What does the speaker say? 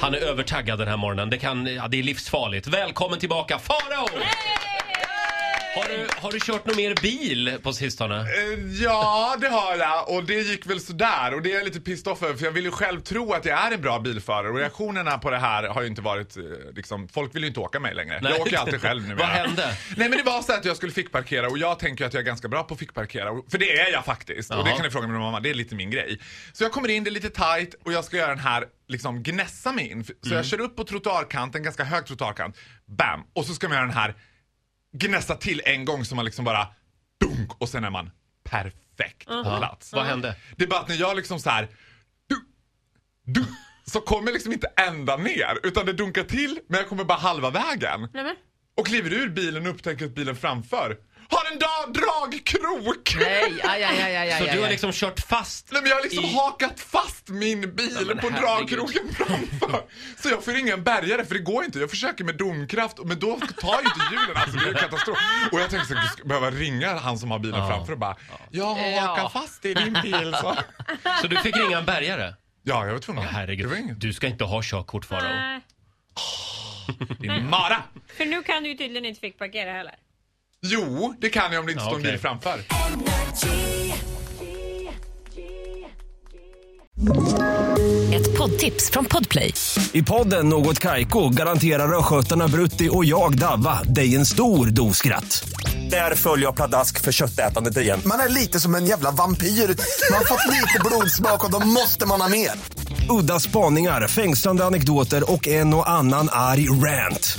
Han är övertaggad den här morgonen. Det, kan, ja, det är livsfarligt. Välkommen tillbaka, Farao! Har du, har du kört någon mer bil på sistone? Eh, Ja, det har jag och det gick väl sådär och det är jag lite pissed off över för jag vill ju själv tro att jag är en bra bilförare och reaktionerna på det här har ju inte varit eh, liksom, folk vill ju inte åka mig längre. Nej. Jag åker alltid själv nu. Vad hände? Nej men det var så att jag skulle fickparkera och jag tänker att jag är ganska bra på att fickparkera för det är jag faktiskt och det Jaha. kan ni fråga min mamma, det är lite min grej. Så jag kommer in, det är lite tight och jag ska göra den här liksom gnässa mig in. Så Mm. jag kör upp på trottoarkanten, ganska hög trottoarkant, bam! Och så ska man göra den här gnässa till en gång så man liksom bara dunk och sen är man perfekt på plats. Vad hände? Det är bara att när jag liksom så här du, du, så kommer liksom inte ända ner utan det dunkar till men jag kommer bara halva vägen. Nej, men. Och kliver ur bilen och upptäcker att bilen framför har en da- dragkrok! Nej, aj, aj, aj, aj, Så aj, du har aj. liksom kört fast? Nej men jag har liksom I- hakat fast min bil Ja, men på herregud. dragkroken framför. Så jag får ingen bärgare för det går inte. Jag försöker med domkraft men då tar ju inte hjulen alltså det är en katastrof. Och jag tänkte att jag skulle behöva ringa han som har bilen Ja. framför och bara Jag har Ja. hakat fast i din bil så. Så du fick ringa en bärgare? Ja jag var tvungen. Åh, Det var herregud. inget. Du ska inte ha körkort, Farao. Nej. Din Mara! För nu kan du ju tydligen inte fick parkera heller. Jo, det kan jag om det inte Ja, står en okej. bil framför. Ett poddtips från Podplay. I podden Något Kaiko garanterar östgötarna Brutti och jag, Davva, dig en stor dos skratt. Där följer jag pladask för köttätandet igen. Man är lite som en jävla vampyr. Man har fått lite blodsmak och då måste man ha mer. Udda spaningar, fängslande anekdoter och en och annan arg rant.